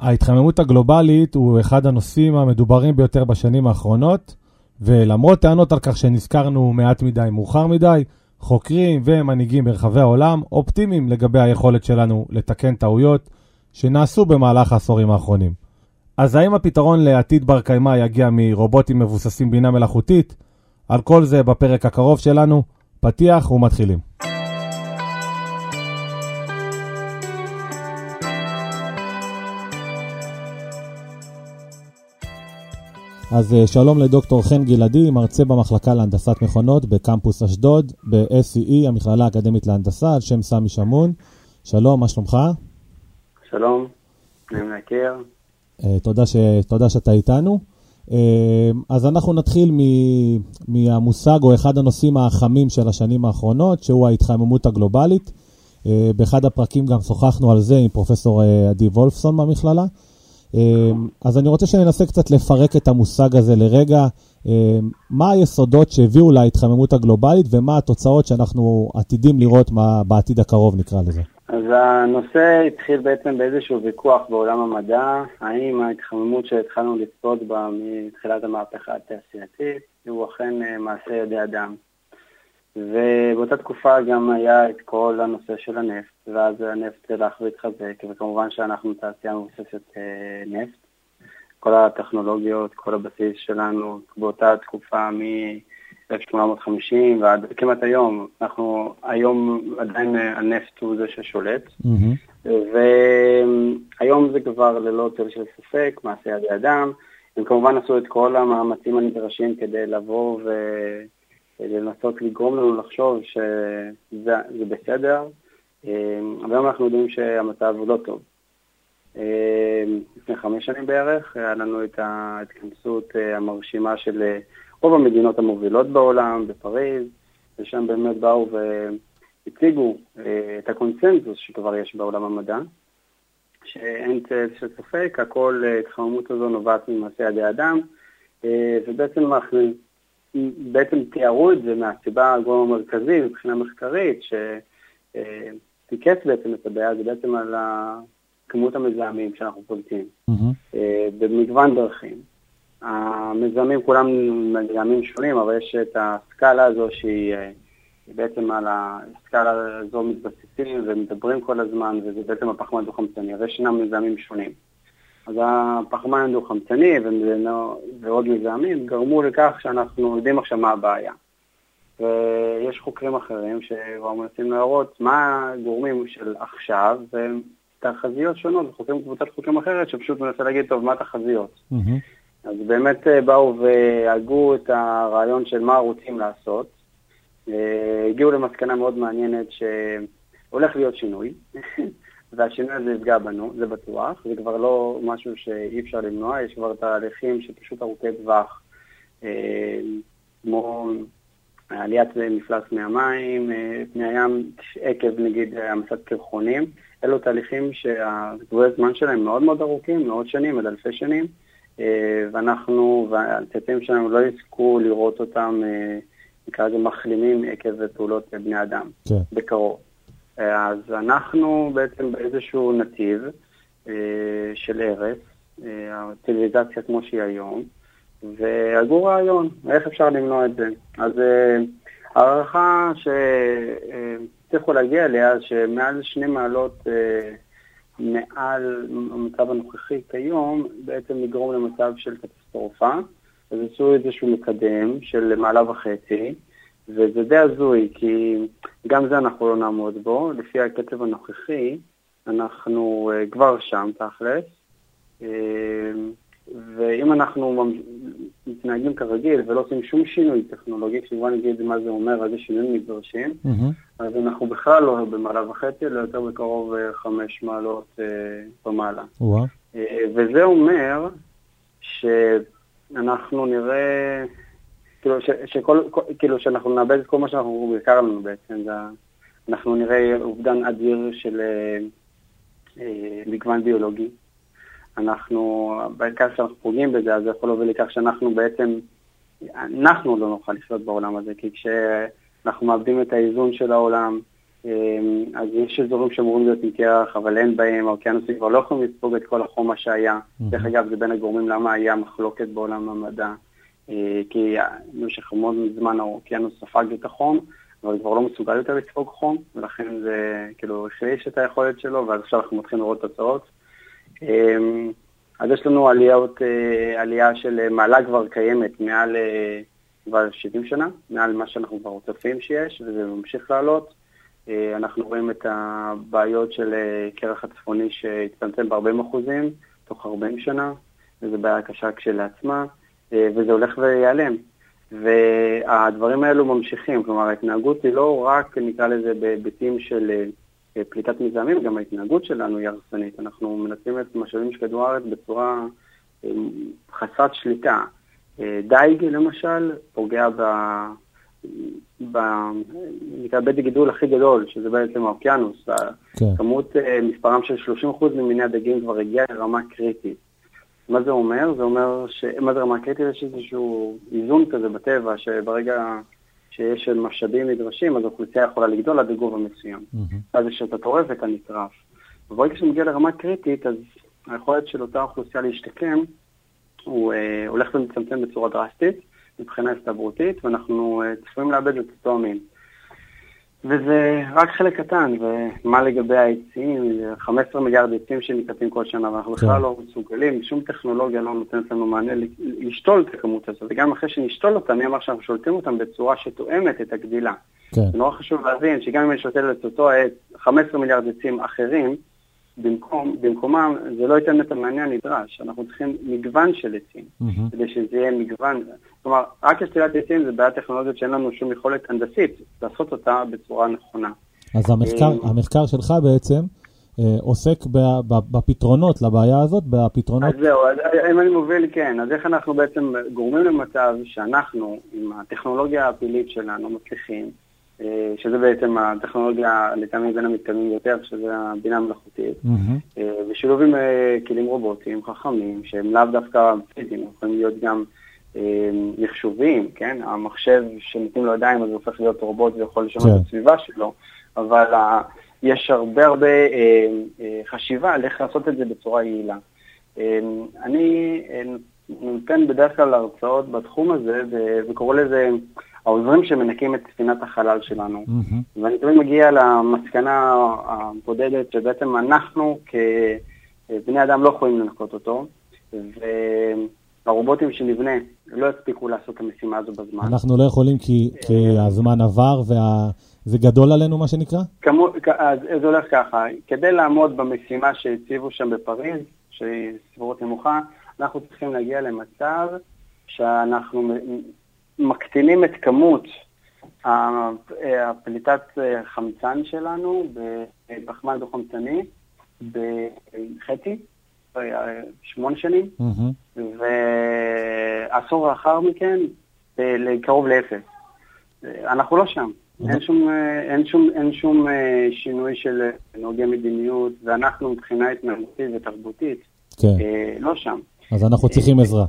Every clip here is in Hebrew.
ההתחממות הגלובלית הוא אחד הנושאים המדוברים ביותר בשנים האחרונות, ולמרות טענות על כך שנזכרנו מעט מדי מאוחר מדי, חוקרים ומנהיגים ברחבי העולם אופטימיים לגבי היכולת שלנו לתקן טעויות שנעשו במהלך העשורים האחרונים. אז האם הפתרון לעתיד בר קיימא יגיע מרובוטים מבוססים בינה מלאכותית? על כל זה בפרק הקרוב שלנו, פתיח ומתחילים. אז אה, שלום לדוקטור חן גלעדי, מרצה במחלקה להנדסת מכונות בקמפוס אשדוד, ב-SCE, המכללה האקדמית להנדסה, על שם סמי שמון. שלום, מה שלומך? שלום, נעים להכיר. אה, תודה, ש... תודה שאתה איתנו. אה, אז אנחנו נתחיל מ... מהמושג או אחד הנושאים החמים של השנים האחרונות, שהוא ההתחממות הגלובלית. באחד הפרקים גם שוחחנו על זה עם פרופסור עדי וולפסון מהמכללה. אמ, אז אני רוצה שננסה קצת לפרק את המושג הזה לרגע. אמ, מה היסודות שהביאו להתחממות הגלובלית ומה התוצאות שאנחנו עתידים לראות בעתיד הקרוב, נקרא לזה. אז הנושא התחיל בעצם באיזשהו ויכוח בעולם המדע, האם ההתחממות שהתחלנו לצפות בה מתחילת המהפכה התעשייתית הוא אכן אה, מעשה ידי אדם. ובאותה תקופה גם היה את כל הנושא של הנפט, ואז הנפט הלך והתחזק, וכמובן שאנחנו תעשייה מבוססת אה, נפט. כל הטכנולוגיות, כל הבסיס שלנו באותה תקופה מ-1850 ועד כמעט היום, אנחנו היום עדיין אה, הנפט הוא זה ששולט, mm-hmm. והיום זה כבר ללא צל של ספק, מעשה ידי אדם. הם כמובן עשו את כל המאמצים הנדרשים כדי לבוא ו... לנסות לגרום לנו לחשוב שזה בסדר, אבל היום אנחנו יודעים שהמצב לא טוב. לפני חמש שנים בערך היה לנו את ההתכנסות המרשימה של רוב המדינות המובילות בעולם, בפריז, ושם באמת באו והציגו את הקונסנזוס שכבר יש בעולם המדע, שאין צל של ספק, הכל, ההתחממות הזו נובעת ממעשה ידי אדם, ובעצם אנחנו בעצם תיארו את זה מהסיבה הגורם המרכזי מבחינה מחקרית, שתיקף בעצם את הבעיה, זה בעצם על כמות המזהמים שאנחנו פולטים, mm-hmm. במגוון דרכים. המזהמים כולם מזהמים שונים, אבל יש את הסקאלה הזו שהיא בעצם על הסקאלה הזו מתבססים ומדברים כל הזמן, וזה בעצם הפחמן הדו-חמצני, אבל יש מזהמים שונים. אז הפחמן הדו-חמצני ועוד מזהמים גרמו לכך שאנחנו יודעים עכשיו מה הבעיה. ויש חוקרים אחרים שכבר מנסים להראות מה הגורמים של עכשיו, ותחזיות שונות, וחוקרים קבוצת חוקרים אחרת שפשוט מנסה להגיד, טוב, מה התחזיות? Mm-hmm. אז באמת אה, באו והגו את הרעיון של מה רוצים לעשות. אה, הגיעו למסקנה מאוד מעניינת שהולך להיות שינוי. והשינוי הזה יפגע בנו, זה בטוח, זה כבר לא משהו שאי אפשר למנוע, יש כבר תהליכים שפשוט ארוכי טווח, אה, כמו עליית מפלס פני המים, אה, פני הים עקב נגיד המסת קרחונים, אלו תהליכים שהגבוהי הזמן שלהם מאוד מאוד ארוכים, מאות שנים עד אלפי שנים, אה, ואנחנו והצאצאים שלנו לא יזכו לראות אותם, נקרא לזה מחלימים עקב פעולות בני אדם, כן. בקרוב. אז אנחנו בעצם באיזשהו נתיב אה, של ארץ, אה, הציוויליזציה כמו שהיא היום, והגו רעיון, איך אפשר למנוע את זה. אז אה, הערכה שצריכו להגיע אליה, שמעל שני מעלות מעל המצב הנוכחי כיום, בעצם לגרום למצב של קטסטרופה. אז עשו איזשהו מקדם של מעלה וחצי, וזה די הזוי, כי גם זה אנחנו לא נעמוד בו. לפי הקצב הנוכחי, אנחנו uh, כבר שם תכלס. Uh, ואם אנחנו מתנהגים כרגיל ולא עושים שום שינוי טכנולוגי, כשבוא נגיד מה זה אומר, איזה שינויים נדרשים, mm-hmm. אז אנחנו בכלל לא במעלה וחצי, אלא יותר בקרוב uh, חמש מעלות ומעלה. וזה אומר שאנחנו נראה... כאילו, ש, שכל, כאילו שאנחנו נאבד את כל מה שאנחנו לנו בעצם, זה, אנחנו נראה אובדן אדיר של אה, אה, מגוון ביולוגי. אנחנו, בעיקר כשאנחנו פוגעים בזה, אז זה יכול להוביל לכך שאנחנו בעצם, אנחנו לא נוכל לחיות בעולם הזה, כי כשאנחנו מאבדים את האיזון של העולם, אז יש אזורים שאמורים להיות עם קרח, אבל אין בהם, האוקיינוסים כבר לא יכולים לספוג את כל החום שהיה. דרך אגב, זה בין הגורמים למה היה מחלוקת בעולם המדע. כי במשך המון זמן האוקיינוס ספג את החום, אבל כבר לא מסוגל יותר לספוג חום, ולכן זה כאילו החליש את היכולת שלו, ואז עכשיו אנחנו מתחילים לראות תוצאות. אמ, אז יש לנו עליות, אה, עלייה של מעלה כבר קיימת מעל אה, כבר 70 שנה, מעל מה שאנחנו כבר צופים שיש, וזה ממשיך לעלות. אה, אנחנו רואים את הבעיות של קרח הצפוני שהצטמצם ב-40 אחוזים תוך 40 שנה, וזו בעיה קשה כשלעצמה, וזה הולך וייעלם. והדברים האלו ממשיכים, כלומר ההתנהגות היא לא רק, נקרא לזה, בהיבטים של אה, פליטת מזהמים, גם ההתנהגות שלנו היא הרסנית. אנחנו מנצלים את משאבים של כדור הארץ בצורה אה, חסרת שליטה. אה, דייג למשל פוגע ב... ב... נקרא בית הגידול הכי גדול, שזה בעצם האוקיינוס. כן. כמות, מספרם של 30% ממיני הדגים כבר הגיע לרמה קריטית. מה זה אומר? זה אומר ש... מה זה רמה קריטית? יש איזשהו איזון כזה בטבע, שברגע שיש משאבים נדרשים, אז האוכלוסייה יכולה לגדול עד לגובה מסוים. Mm-hmm. אז יש את הטורף ואת הנטרף. וברגע שמגיע לרמה קריטית, אז היכולת של אותה אוכלוסייה להשתקם, הוא אה, הולך ומצמצם בצורה דרסטית מבחינה הסתברותית, ואנחנו אה, צפויים לאבד את אותו המין. וזה רק חלק קטן, ומה לגבי העצים, 15 מיליארד עצים שנקטים כל שנה, ואנחנו כן. בכלל לא מסוגלים, שום טכנולוגיה לא נותנת לנו מענה לשתול את הכמות הזאת, וגם אחרי שנשתול אותה, מי אמר שאנחנו שולטים אותם בצורה שתואמת את הגדילה. כן. נורא חשוב להבין שגם אם אני שותל את אותו עץ, 15 מיליארד עצים אחרים, במקום, במקומם זה לא ייתן את המענה הנדרש. אנחנו צריכים מגוון של עצים, mm-hmm. כדי שזה יהיה מגוון. כלומר, רק השתילת עצים זה בעיה טכנולוגית שאין לנו שום יכולת הנדסית לעשות אותה בצורה נכונה. אז המחקר, אה, המחקר שלך בעצם אה, עוסק בפתרונות לבעיה הזאת, בפתרונות... אז זהו, אז אם אני מוביל, כן. אז איך אנחנו בעצם גורמים למצב שאנחנו, עם הטכנולוגיה הפעילית שלנו, מצליחים שזה בעצם הטכנולוגיה לטעמי בין המתקדמים יותר, שזה הבינה המלאכותית, mm-hmm. בשילוב עם אה, כלים רובוטיים חכמים, שהם לאו דווקא פיזיים, יכולים להיות גם מחשובים, כן? המחשב שנותנים לו ידיים אז הוא הופך להיות רובוט ויכול לשנות כן. את הסביבה שלו, אבל יש הרבה הרבה חשיבה על איך לעשות את זה בצורה יעילה. אני נותן בדרך כלל הרצאות בתחום הזה וקורא לזה העוזרים שמנקים את ספינת החלל שלנו. Mm-hmm. ואני תמיד מגיע למסקנה הבודדת שבעצם אנחנו כבני אדם לא יכולים לנקות אותו, והרובוטים שנבנה לא יספיקו לעשות את המשימה הזו בזמן. אנחנו לא יכולים כי, כי הזמן עבר וה... גדול עלינו, מה שנקרא? כמו, אז זה הולך ככה, כדי לעמוד במשימה שהציבו שם בפריז, שהיא סבירות נמוכה, אנחנו צריכים להגיע למצב שאנחנו מקטינים את כמות הפליטת חמצן שלנו בפחמן דו-חמצני בחצי, שמונה שנים, ועשור לאחר מכן קרוב לאפס. אנחנו לא שם. אין שום, אין, שום, אין שום אה, שינוי של נהוגי מדיניות, ואנחנו מבחינה התנהגותית ותרבותית כן. אה, לא שם. אז אנחנו צריכים עזרה.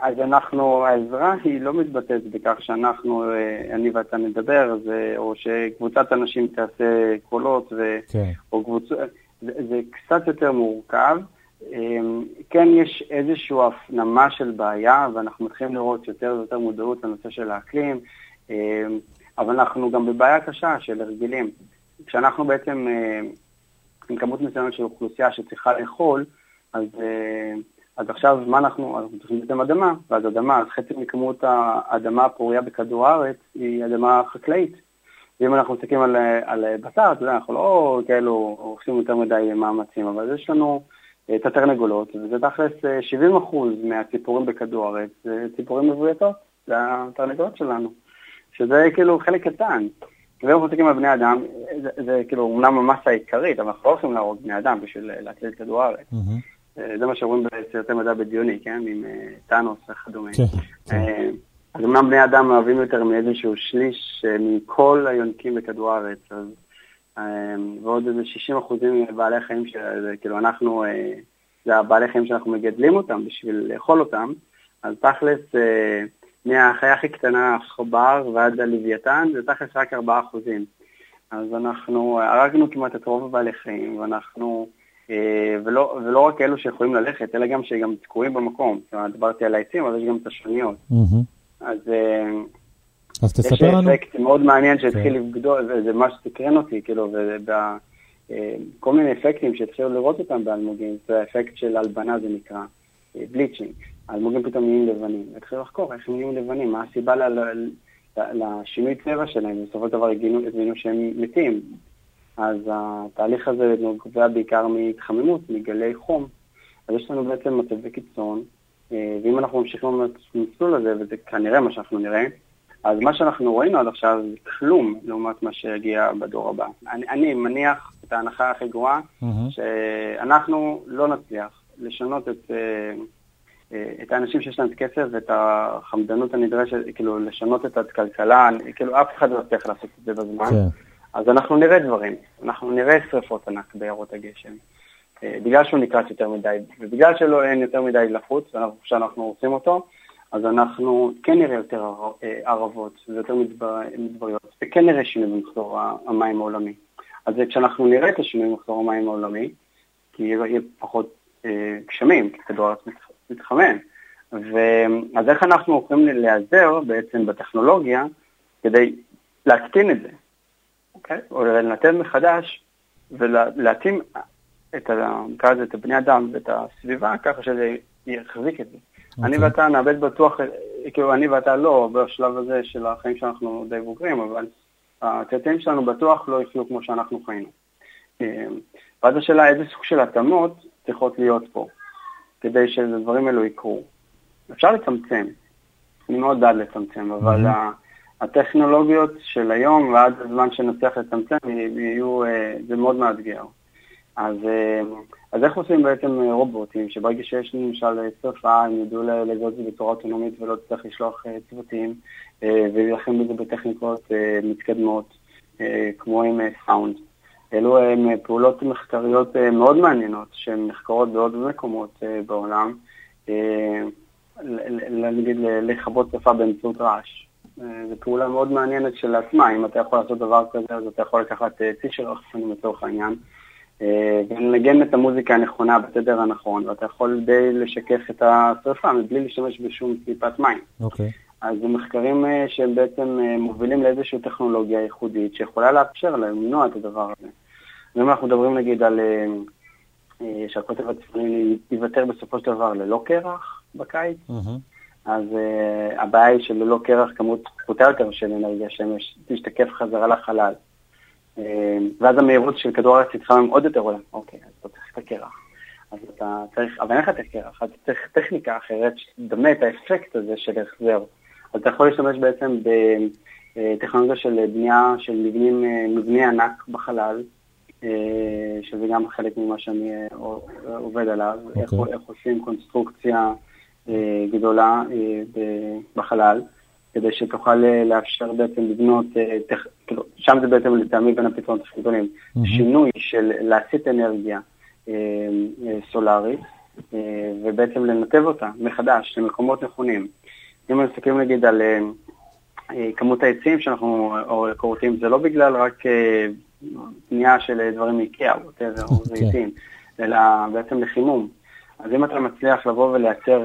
אז אנחנו, העזרה היא לא מתבטאת בכך שאנחנו, אה, אני ואתה נדבר, זה, או שקבוצת אנשים תעשה קולות, ו, כן. או קבוצ... זה, זה קצת יותר מורכב. אמ, כן יש איזושהי הפנמה של בעיה, ואנחנו מתחילים לראות יותר ויותר מודעות לנושא של האקלים, אמ, אבל אנחנו גם בבעיה קשה של הרגלים. כשאנחנו בעצם אה, עם כמות מסוימת של אוכלוסייה שצריכה לאכול, אז אה, אז עכשיו, מה אנחנו, אנחנו צריכים לתת אדמה, ואז אדמה, אז חצי מכמות האדמה הפוריה בכדור הארץ היא אדמה חקלאית. ואם אנחנו מסתכלים על, על בשר, אתה יודע, אנחנו לא כאילו עושים יותר מדי מאמצים, אבל יש לנו אה, את התרנגולות, וזה תכלס 70% אה, מהציפורים בכדור הארץ, זה ציפורים מבויתות, זה התרנגולות שלנו, שזה כאילו חלק קטן. ואם אנחנו מסתכלים על בני אדם, זה, זה כאילו אומנם המסה העיקרית, אבל אנחנו לא הולכים להרוג בני אדם בשביל להציל את כדור הארץ. Mm-hmm. זה מה שאומרים בסרטי מדע בדיוני, כן? עם אה, טאנוס וכדומה. כן, כן. אה, אז אמנם בני אדם אוהבים יותר מאיזשהו שליש אה, מכל היונקים בכדור הארץ, אז ועוד איזה 60 אחוזים מבעלי חיים, כאילו אנחנו, זה הבעלי חיים שאנחנו מגדלים אותם בשביל לאכול אותם, אז תכלס, מהחיה הכי קטנה, חובר ועד הלוויתן, זה תכלס רק 4 אחוזים. אז אנחנו הרגנו כמעט את רוב הבעלי חיים, ואנחנו, אה, ולא, ולא רק אלו שיכולים ללכת, אלא גם שגם תקועים במקום. זאת אומרת, דיברתי על העצים, אבל יש גם את השוניות. אז, אז תספר לנו. יש אפקט מאוד מעניין שהתחיל כן. לגדול, וזה מה שסקרן אותי, כאילו, וכל מיני אפקטים שהתחילו לראות אותם באלמוגים, זה האפקט של הלבנה זה נקרא, בליצ'ינג. האלמוגים פתאום נהיים לבנים. התחילו לחקור איך הם נהיים לבנים, מה הסיבה לשינוי צבע שלהם, בסופו של דבר הבינו שהם מתים. אז התהליך הזה נובע בעיקר מהתחממות, מגלי חום. אז יש לנו בעצם מצבי קיצון, אה, ואם אנחנו ממשיכים במסלול הזה, וזה כנראה מה שאנחנו נראה, אז מה שאנחנו ראינו עד עכשיו זה כלום לעומת מה שיגיע בדור הבא. אני, אני מניח את ההנחה הכי גרועה, mm-hmm. שאנחנו לא נצליח לשנות את... אה, אה, את האנשים שיש להם את הכסף ואת החמדנות הנדרשת, כאילו, לשנות את הכלכלה, כאילו, אף אחד לא יצליח לעשות את זה בזמן. כן. אז אנחנו נראה דברים, אנחנו נראה שרפות ענק בעיירות הגשם. אה, בגלל שהוא נקרץ יותר מדי, ובגלל שלא אין יותר מדי לחוץ, שאנחנו עושים אותו, אז אנחנו כן נראה יותר אה, ערבות ויותר מדבריות, וכן נראה שינוי במחזור המים העולמי. אז כשאנחנו נראה את השינוי במחזור המים העולמי, כי יהיה פחות גשמים, כי כדור הארץ מתחמם. אז איך אנחנו יכולים להיעזר בעצם בטכנולוגיה כדי להקטין את זה, אוקיי? או לנתב מחדש ולהתאים את, נקרא לזה, את הבני אדם ואת הסביבה ככה שזה יחזיק את זה. Okay. אני אוקיי. ואתה נאבד בטוח, כאילו אני ואתה לא בשלב הזה של החיים שאנחנו די בוגרים, אבל הצאצאים שלנו בטוח לא יחיו כמו שאנחנו חיינו. ואז השאלה איזה סוג של התאמות צריכות להיות פה. כדי שהדברים האלו יקרו. אפשר לצמצם, אני מאוד בעד לצמצם, אבל הטכנולוגיות של היום ועד הזמן שנצליח לצמצם יהיו, אה, זה מאוד מאתגר. אז, אה, אז איך עושים בעצם רובוטים, שברגע שיש למשל שרפה, הם ידעו לזהות את זה בצורה אוטונומית ולא צריך לשלוח אה, צוותים, ולהילחם בזה בטכניקות מתקדמות, כמו עם סאונד. אלו הן פעולות מחקריות אה, מאוד מעניינות, שהן נחקרות בעוד מקומות אה, בעולם, אה, נגיד לכבות שפה באמצעות רעש. זו פעולה מאוד מעניינת של עצמה, אם אתה יכול לעשות דבר כזה, אז אתה יכול לקחת צי של רחפנים לצורך העניין, ולנגן את המוזיקה הנכונה בתדר הנכון, ואתה יכול די לשקף את השרפה מבלי להשתמש בשום טיפת מים. אוקיי. Okay. אז זה מחקרים שהם בעצם מובילים לאיזושהי טכנולוגיה ייחודית שיכולה לאפשר להם למנוע את הדבר הזה. ואם אנחנו מדברים נגיד על אה, שהקוטב הצפוני ייוותר בסופו של דבר ללא קרח בקיץ, אז uh, הבעיה היא שללא קרח כמות פחותה יותר של אנרגיה שמש תשתקף חזרה לחלל. Uh, ואז המהירות של כדור הארץ יתחמם עוד יותר עולה. אוקיי, אז אתה צריך את הקרח. אז אתה צריך, אבל אין לך את הקרח, אתה צריך טכניקה אחרת שתדמה את האפקט הזה של החזר. אז אתה יכול להשתמש בעצם בטכנולוגיה של בנייה של מבנים, מבני ענק בחלל, אה, שזה גם חלק ממה שאני אה, עובד עליו, okay. איך, אוקיי. איך עושים קונסטרוקציה אה, גדולה בחלל, כדי שתוכל לאפשר בעצם לבנות, כאילו, שם זה בעצם לטעמי בין הפתרונות הכי גדולים, mm-hmm. שינוי של להסיט אנרגיה סולארית, ובעצם לנתב אותה מחדש למקומות נכונים. אם מסתכלים נגיד על כמות העצים שאנחנו כורתים, זה לא בגלל רק בנייה של דברים מאיקאה, whatever, או כן. זיתים, אלא בעצם לחימום. אז אם אתה מצליח לבוא ולייצר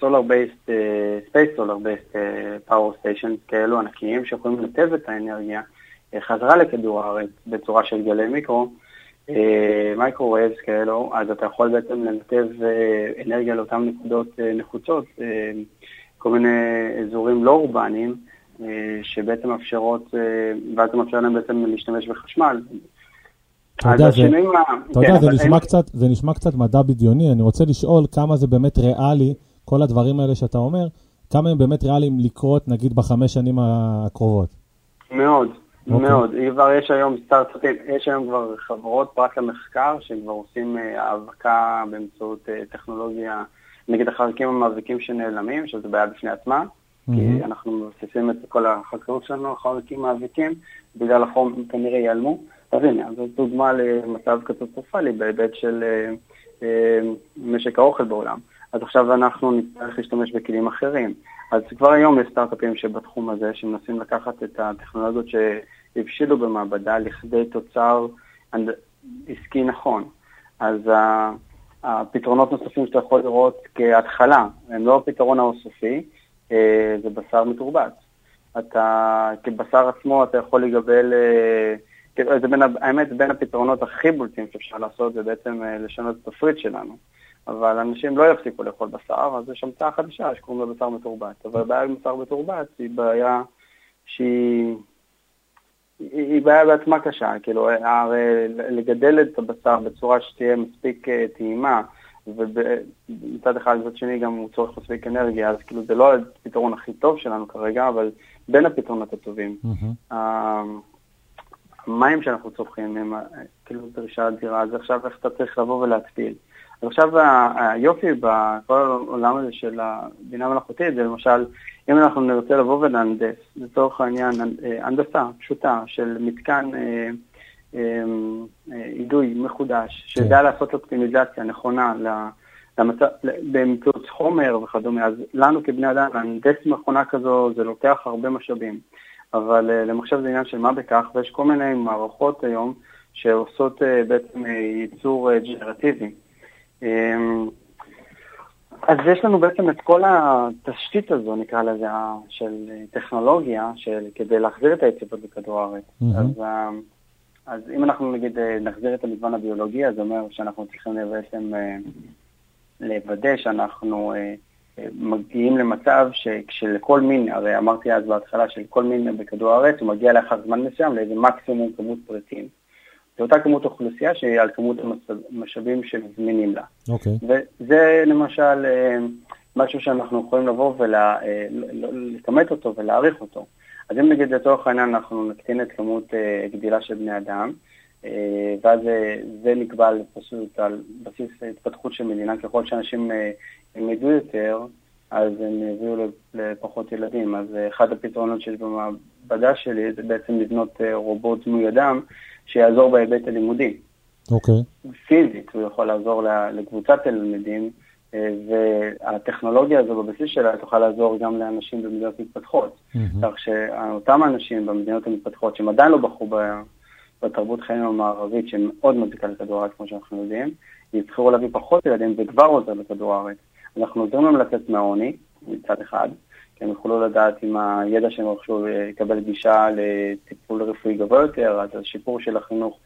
solar based, space solar based power station כאלו ענקיים שיכולים לנתב את האנרגיה אה, חזרה לכדור הארץ בצורה של גלי מיקרו, מייקרו אה, כאלו, אז אתה יכול בעצם לנתב אה, אנרגיה לאותן נקודות נחוצות, כל מיני אזורים לא אורבניים, שבעצם מאפשרות, ואז זה מאפשר להם בעצם להשתמש בחשמל. אתה יודע, זה, מה... אתה יודע, כן, זה, נשמע קצת, זה נשמע קצת מדע בדיוני, אני רוצה לשאול כמה זה באמת ריאלי, כל הדברים האלה שאתה אומר, כמה הם באמת ריאליים לקרות, נגיד, בחמש שנים הקרובות. מאוד, okay. אוקיי. מאוד. כבר יש היום סטארט-אפים, יש היום כבר חברות פרט למחקר, שהם כבר עושים אה, האבקה באמצעות טכנולוגיה, נגיד החלקים המאבקים שנעלמים, שזו בעיה בפני עצמה. כי אנחנו מבססים את כל החקלאות שלנו, חרקים מאביקים, בגלל החום כנראה ייעלמו. אז הנה, זו דוגמה למצב קטסטרופלי בהיבט של אה, אה, משק האוכל בעולם. אז עכשיו אנחנו נצטרך להשתמש בכלים אחרים. אז כבר היום יש סטארט-אפים שבתחום הזה, שמנסים לקחת את הטכנולוגיות והבשילו במעבדה לכדי תוצר עסקי נכון. אז הפתרונות נוספים שאתה יכול לראות כהתחלה, הם לא הפתרון הסופי, אה, זה בשר מתורבת. אתה, כבשר עצמו אתה יכול לגבל, אה, כאילו, זה בין, האמת, בין הפתרונות הכי בולטים שאפשר לעשות זה בעצם אה, לשנות את התפריט שלנו. אבל אנשים לא יפסיקו לאכול בשר, אז יש המצאה חדשה שקוראים לה בשר מתורבת. אבל הבעיה עם בשר מתורבת היא בעיה שהיא... היא בעיה בעצמה קשה, כאילו, הרי לגדל את הבשר בצורה שתהיה מספיק טעימה, ומצד אחד, מצד שני גם הוא צורך מספיק אנרגיה, אז כאילו זה לא הפתרון הכי טוב שלנו כרגע, אבל בין הפתרונות הטובים. Mm-hmm. המים שאנחנו צורכים הם כאילו דרישה אדירה, אז עכשיו איך אתה צריך לבוא ולהתפיל. אז עכשיו היופי בכל העולם הזה של הבינה המלאכותית זה למשל, אם אנחנו נרצה לבוא ולהנדס, לצורך העניין אה, הנדסה פשוטה של מתקן אה, אידוי מחודש, כן. לעשות אופטימיזציה נכונה למצב, באמצעות חומר וכדומה, אז לנו כבני אדם, להנדס מכונה כזו זה לוקח הרבה משאבים, אבל אה, למחשב זה עניין של מה בכך, ויש כל מיני מערכות היום שעושות אה, בעצם אה, ייצור ג'נרטיבי. אמ, אז יש לנו בעצם את כל התשתית הזו, נקרא לזה, של טכנולוגיה, של, כדי להחזיר את היציבות בכדור הארץ. Mm-hmm. אז אז אם אנחנו נגיד נחזיר את המגוון הביולוגי, אז זה אומר שאנחנו צריכים בעצם לוודא שאנחנו מגיעים למצב שכשלכל מין, הרי אמרתי אז בהתחלה שלכל מין בכדור הארץ, הוא מגיע לאחר זמן מסוים לאיזה מקסימום כמות פריטים. זו אותה כמות אוכלוסייה שהיא על כמות המשאבים שמזמינים לה. אוקיי. Okay. וזה למשל משהו שאנחנו יכולים לבוא ולכמת אותו ולהעריך אותו. אז אם נגיד לצורך העניין אנחנו נקטין את כמות אה, גדילה של בני אדם, אה, ואז אה, זה נקבע פשוט על בסיס התפתחות של מדינה, ככל שאנשים ילמדו יותר, אז הם יביאו לפחות ילדים. אז אחד הפתרונות שיש במעבדה שלי זה בעצם לבנות רובוט דמוי אדם שיעזור בהיבט הלימודי. אוקיי. Okay. פיזית, הוא יכול לעזור לקבוצת תלמידים. והטכנולוגיה הזו בבסיס שלה תוכל לעזור גם לאנשים במדינות מתפתחות. Mm-hmm. כך שאותם אנשים במדינות המתפתחות, שהם עדיין לא בחרו בתרבות חיים המערבית, שמאוד מזיקה לכדור הארץ, כמו שאנחנו יודעים, יבחרו להביא פחות ילדים וכבר עוזר לכדור הארץ. אנחנו עוזרים להם לצאת מהעוני, מצד אחד, כי הם יוכלו לדעת אם הידע שהם רכשו יקבל גישה לטיפול רפואי גבוה יותר, אז השיפור של החינוך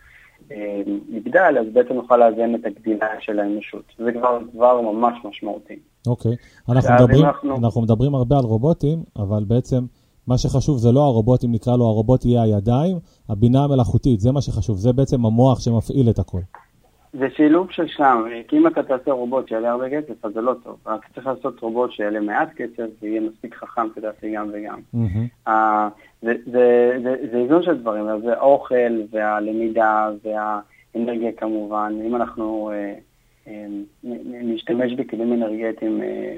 אה, יגדל, אז בעצם נוכל לאזן את הגדילה של האנושות. זה כבר דבר ממש משמעותי. אוקיי. אנחנו מדברים, אנחנו... אנחנו מדברים הרבה על רובוטים, אבל בעצם מה שחשוב זה לא הרובוטים, נקרא לו הרובוט יהיה הידיים, הבינה המלאכותית, זה מה שחשוב, זה בעצם המוח שמפעיל את הכל. זה שילוב של שם, כי אם אתה תעשה רובוט שיעלה הרבה כסף, אז זה לא טוב. אתה צריך לעשות רובוט שיעלה מעט כסף ויהיה מספיק חכם כדי לעשות גם וגם. Mm-hmm. זה איזון של דברים, זה האוכל והלמידה והאנרגיה כמובן. אם אנחנו אה, אה, נשתמש בכלים אנרגטיים אה,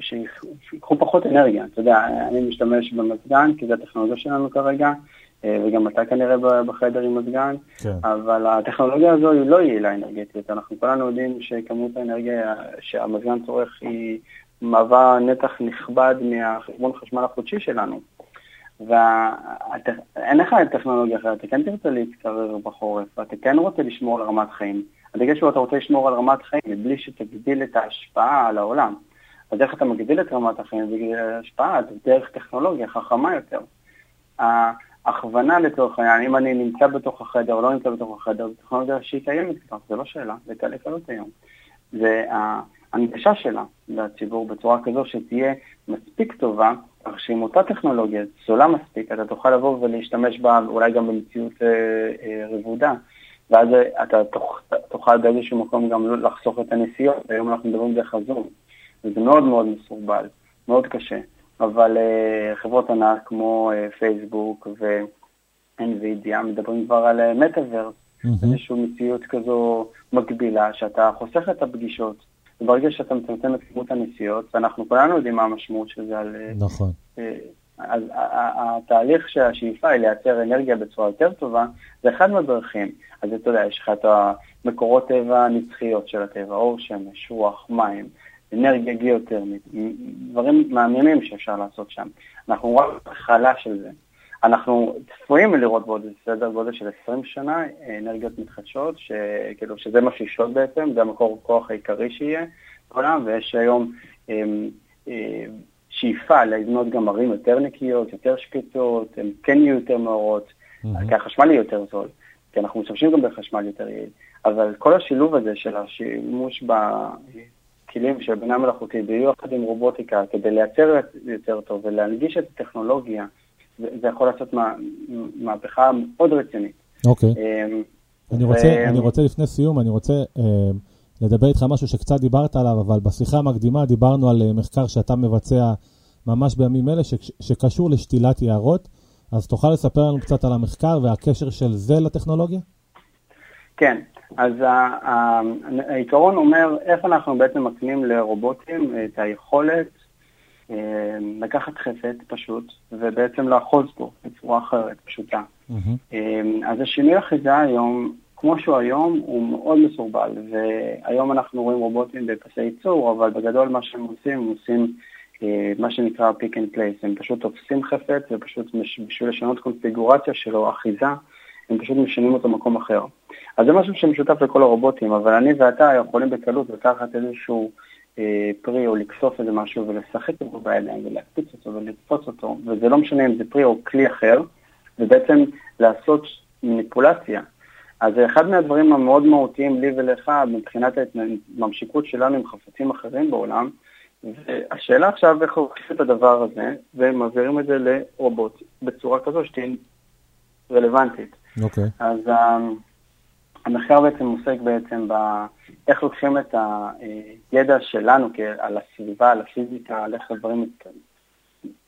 שיקחו פחות אנרגיה, אתה יודע, אני משתמש במזגן, כי זו הטכנולוגיה שלנו כרגע. וגם אתה כנראה בחדר עם מזגן, כן. אבל הטכנולוגיה הזו היא לא יעילה אנרגטית. אנחנו כולנו יודעים שכמות האנרגיה שהמזגן צורך היא מהווה נתח נכבד מהחשבון חשמל החודשי שלנו. ואין לך טכנולוגיה אחרת, אתה כן תרצה להתקרר בחורף, ואתה כן רוצה לשמור על רמת חיים. הדגש הוא אתה רוצה לשמור על רמת חיים מבלי שתגדיל את ההשפעה על העולם. אז איך אתה מגדיל את רמת החיים בגלל ההשפעה? זה דרך טכנולוגיה חכמה יותר. הכוונה לצורך העניין, אם אני נמצא בתוך החדר או לא נמצא בתוך החדר, זו טכנולוגיה שהיא קיימת כבר, זה לא שאלה, זה קל לקלות היום. זה ההנגשה שלה לציבור בצורה כזו שתהיה מספיק טובה, כך שעם אותה טכנולוגיה זולה מספיק, אתה תוכל לבוא ולהשתמש בה אולי גם במציאות אה, אה, רבודה, ואז אתה תוכל באיזשהו מקום גם לחסוך את הנסיעות, היום אנחנו מדברים דרך הזום, וזה מאוד מאוד מסורבל, מאוד קשה. אבל uh, חברות ענק כמו uh, פייסבוק ו-NVIDIA מדברים כבר על מטאוורס, uh, mm-hmm. איזושהי מציאות כזו מקבילה, שאתה חוסך את הפגישות. וברגע שאתה מצמצם את כמות הנסיעות, ואנחנו כולנו יודעים מה המשמעות של זה על... אה, נכון. Uh, אז התהליך של השאיפה היא לייצר אנרגיה בצורה יותר טובה, זה אחד מהדרכים. אז אתה יודע, יש לך את המקורות טבע הנצחיות של הטבע, אור שמש, רוח, מים, אנרגיה גיאותרמית, דברים מעניינים שאפשר לעשות שם. אנחנו רק בהתחלה של זה. אנחנו צפויים לראות בעוד סדר גודל של 20 שנה אנרגיות מתחדשות, שכאילו שזה מה שישלוט בעצם, זה המקור כוח העיקרי שיהיה בעולם, ויש היום אמ, אה, שאיפה לבנות גם ערים יותר נקיות, יותר שקטות, הן כן יהיו יותר מאורות, mm-hmm. כי החשמל יהיה יותר זול, כי אנחנו משתמשים גם בחשמל יותר יעיל. אבל כל השילוב הזה של השימוש בכלים של בינה מלאכותית, ביחד עם רובוטיקה, כדי לייצר יותר טוב ולהנגיש את הטכנולוגיה, זה יכול לעשות מה, מהפכה מאוד רצינית. אוקיי. Okay. אמ, אני, רוצה, אני רוצה לפני סיום, אני רוצה אה, לדבר איתך משהו שקצת דיברת עליו, אבל בשיחה המקדימה דיברנו על אה, מחקר שאתה מבצע ממש בימים אלה, ש, שקשור לשתילת יערות. אז תוכל לספר לנו קצת על המחקר והקשר של זה לטכנולוגיה? כן, אז העיקרון אומר איך אנחנו בעצם מקנים לרובוטים את היכולת אה, לקחת חפץ פשוט ובעצם לאחוז בו בצורה אחרת, פשוטה. Mm-hmm. אז השינוי אחיזה היום, כמו שהוא היום, הוא מאוד מסורבל, והיום אנחנו רואים רובוטים בפסי ייצור, אבל בגדול מה שהם עושים, הם עושים אה, מה שנקרא pick and place, הם פשוט תופסים חפץ ופשוט בשביל לשנות קונפיגורציה שלו, אחיזה, הם פשוט משנים אותו במקום אחר. אז זה משהו שמשותף לכל הרובוטים, אבל אני ואתה יכולים בקלות לקחת איזשהו אה, פרי או לקסוף איזה משהו ולשחק אותו בידיים ולהקפיץ אותו ולקפוץ אותו, וזה לא משנה אם זה פרי או כלי אחר, ובעצם לעשות מניפולציה. אז אחד מהדברים המאוד מהותיים לי ולך מבחינת ההתממשיקות שלנו עם חפצים אחרים בעולם, והשאלה עכשיו איך עושים את הדבר הזה ומעבירים את זה לרובוט בצורה כזו שתהיה רלוונטית. אוקיי. Okay. אז um, המחקר בעצם עוסק בעצם באיך לוקחים את הידע שלנו על הסביבה, על הפיזיקה, על איך הדברים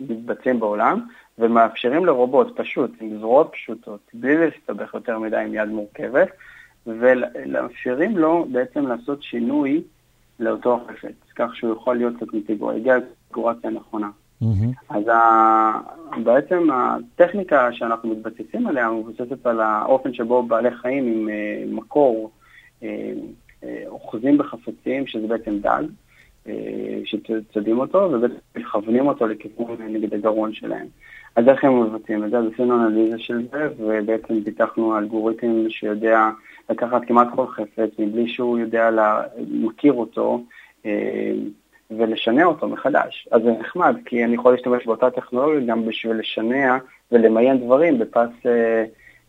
מתבצעים בעולם, ומאפשרים לרובוט פשוט, עם זרועות פשוטות, בלי להסתבך יותר מדי עם יד מורכבת, ומאפשרים לו בעצם לעשות שינוי לאותו חפץ, כך שהוא יכול להיות יגיע לקונפיגורציה הנכונה. Mm-hmm. אז ה... בעצם הטכניקה שאנחנו מתבססים עליה מבוססת על האופן שבו בעלי חיים עם uh, מקור uh, uh, אוחזים בחפצים, שזה בעצם דג, שצדים אותו ובעצם מכוונים אותו לכיוון נגד הגרון שלהם. אז איך הם מבצעים את זה? אז עשינו אנליזה של זה, ובעצם פיתחנו אלגוריתם שיודע לקחת כמעט כל חפץ מבלי שהוא יודע, לה, מכיר אותו, ולשנע אותו מחדש. אז זה נחמד, כי אני יכול להשתמש באותה טכנולוגיה גם בשביל לשנע ולמיין דברים בפס אה,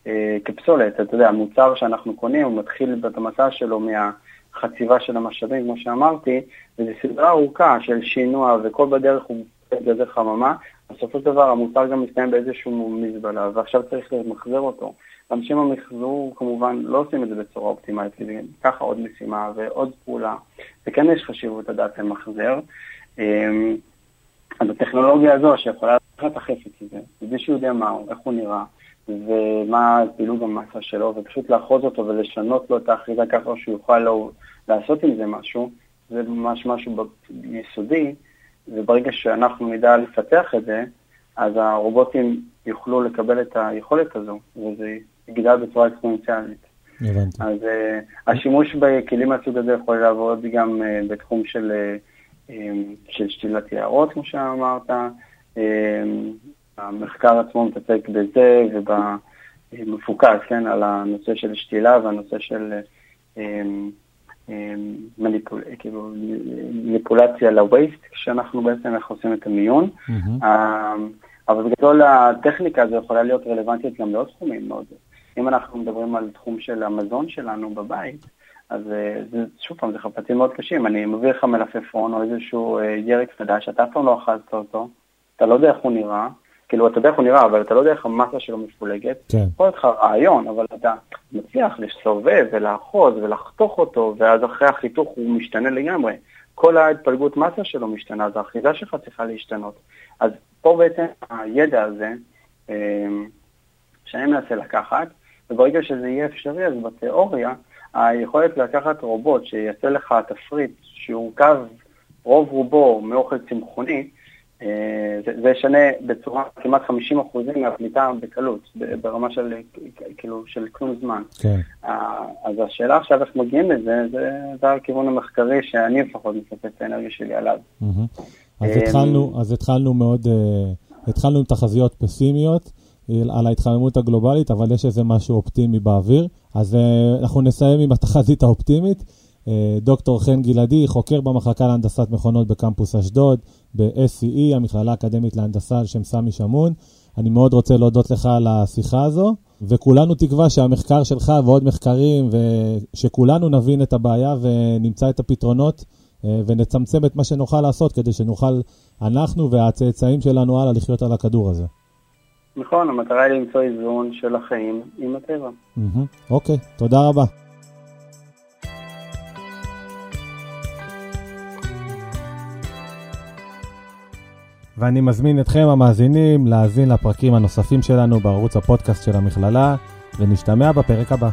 אה, כפסולת. אתה יודע, המוצר שאנחנו קונים, הוא מתחיל את המסע שלו מהחציבה של המשאבים, כמו שאמרתי, וזו סדרה ארוכה של שינוע, וכל בדרך הוא גזר חממה, בסופו של דבר המוצר גם מסתיים באיזשהו מזבלה, ועכשיו צריך למחזר אותו. אנשים במחזור כמובן לא עושים את זה בצורה אופטימלית, כי זה ככה עוד משימה ועוד פעולה, וכן יש חשיבות לדעת למחזר. אמ, אז הטכנולוגיה הזו שיכולה לקחת החפץ הזה, בלי שהוא יודע מה הוא, איך הוא נראה, ומה פעילות המסה שלו, ופשוט לאחוז אותו ולשנות לו את האחיזה ככה שהוא יוכל לו לעשות עם זה משהו, זה ממש משהו יסודי, וברגע שאנחנו נדע לפתח את זה, אז הרובוטים יוכלו לקבל את היכולת הזו, וזה יגדל בצורה אקספוננציאלית. הבנתי. אז uh, השימוש בכלים מהסוג הזה יכול לעבוד גם uh, בתחום של, uh, של שתילת יערות, כמו שאמרת. Uh, המחקר עצמו מתעסק בזה ובמפוקס, כן, על הנושא של שתילה והנושא של uh, מניפול, כאילו, מניפולציה לווייסט, כשאנחנו בעצם איך עושים את המיון. Mm-hmm. אבל בגדול הטכניקה הזו יכולה להיות רלוונטית גם לעוד תחומים מאוד. אם אנחנו מדברים על תחום של המזון שלנו בבית, אז אה, זה, שוב פעם, זה חפצים מאוד קשים. אני מביא לך מלפפון או איזשהו אה, ירק חדש, אתה אף פעם לא אכלת אותו, אתה לא יודע איך הוא נראה, כאילו, אתה יודע איך הוא נראה, אבל אתה לא יודע איך המסה שלו מפולגת. כן. יכול להיות לך רעיון, אבל אתה מצליח לסובב ולאחוז ולחתוך אותו, ואז אחרי החיתוך הוא משתנה לגמרי. כל ההתפלגות מסה שלו משתנה, אז האחיזה שלך צריכה להשתנות. אז פה בעצם הידע הזה, אה, שאני מנסה לקחת, וברגע שזה יהיה אפשרי, אז בתיאוריה, היכולת לקחת רובוט שיעשה לך תפריט שיורכב רוב רובו מאוכל צמחוני, אה, זה ישנה בצורה כמעט 50 אחוזים מהפליטה בקלות, ברמה של, כאילו, של כלום זמן. כן. אז השאלה עכשיו איך מגיעים לזה, זה, זה הכיוון המחקרי שאני לפחות מפספס את האנרגיה שלי עליו. אז התחלנו, אז התחלנו מאוד, אה, התחלנו עם תחזיות פסימיות, על ההתחממות הגלובלית, אבל יש איזה משהו אופטימי באוויר. אז אנחנו נסיים עם התחזית האופטימית. דוקטור חן גלעדי, חוקר במחלקה להנדסת מכונות בקמפוס אשדוד, ב-SCE, המכללה האקדמית להנדסה על שם סמי שמון. אני מאוד רוצה להודות לך על השיחה הזו, וכולנו תקווה שהמחקר שלך ועוד מחקרים, ושכולנו נבין את הבעיה ונמצא את הפתרונות, ונצמצם את מה שנוכל לעשות כדי שנוכל, אנחנו והצאצאים שלנו הלאה, לחיות על הכדור הזה. נכון, המטרה היא למצוא איזון של החיים עם הטבע. אוקיי, תודה רבה. ואני מזמין אתכם המאזינים להאזין לפרקים הנוספים שלנו בערוץ הפודקאסט של המכללה, ונשתמע בפרק הבא.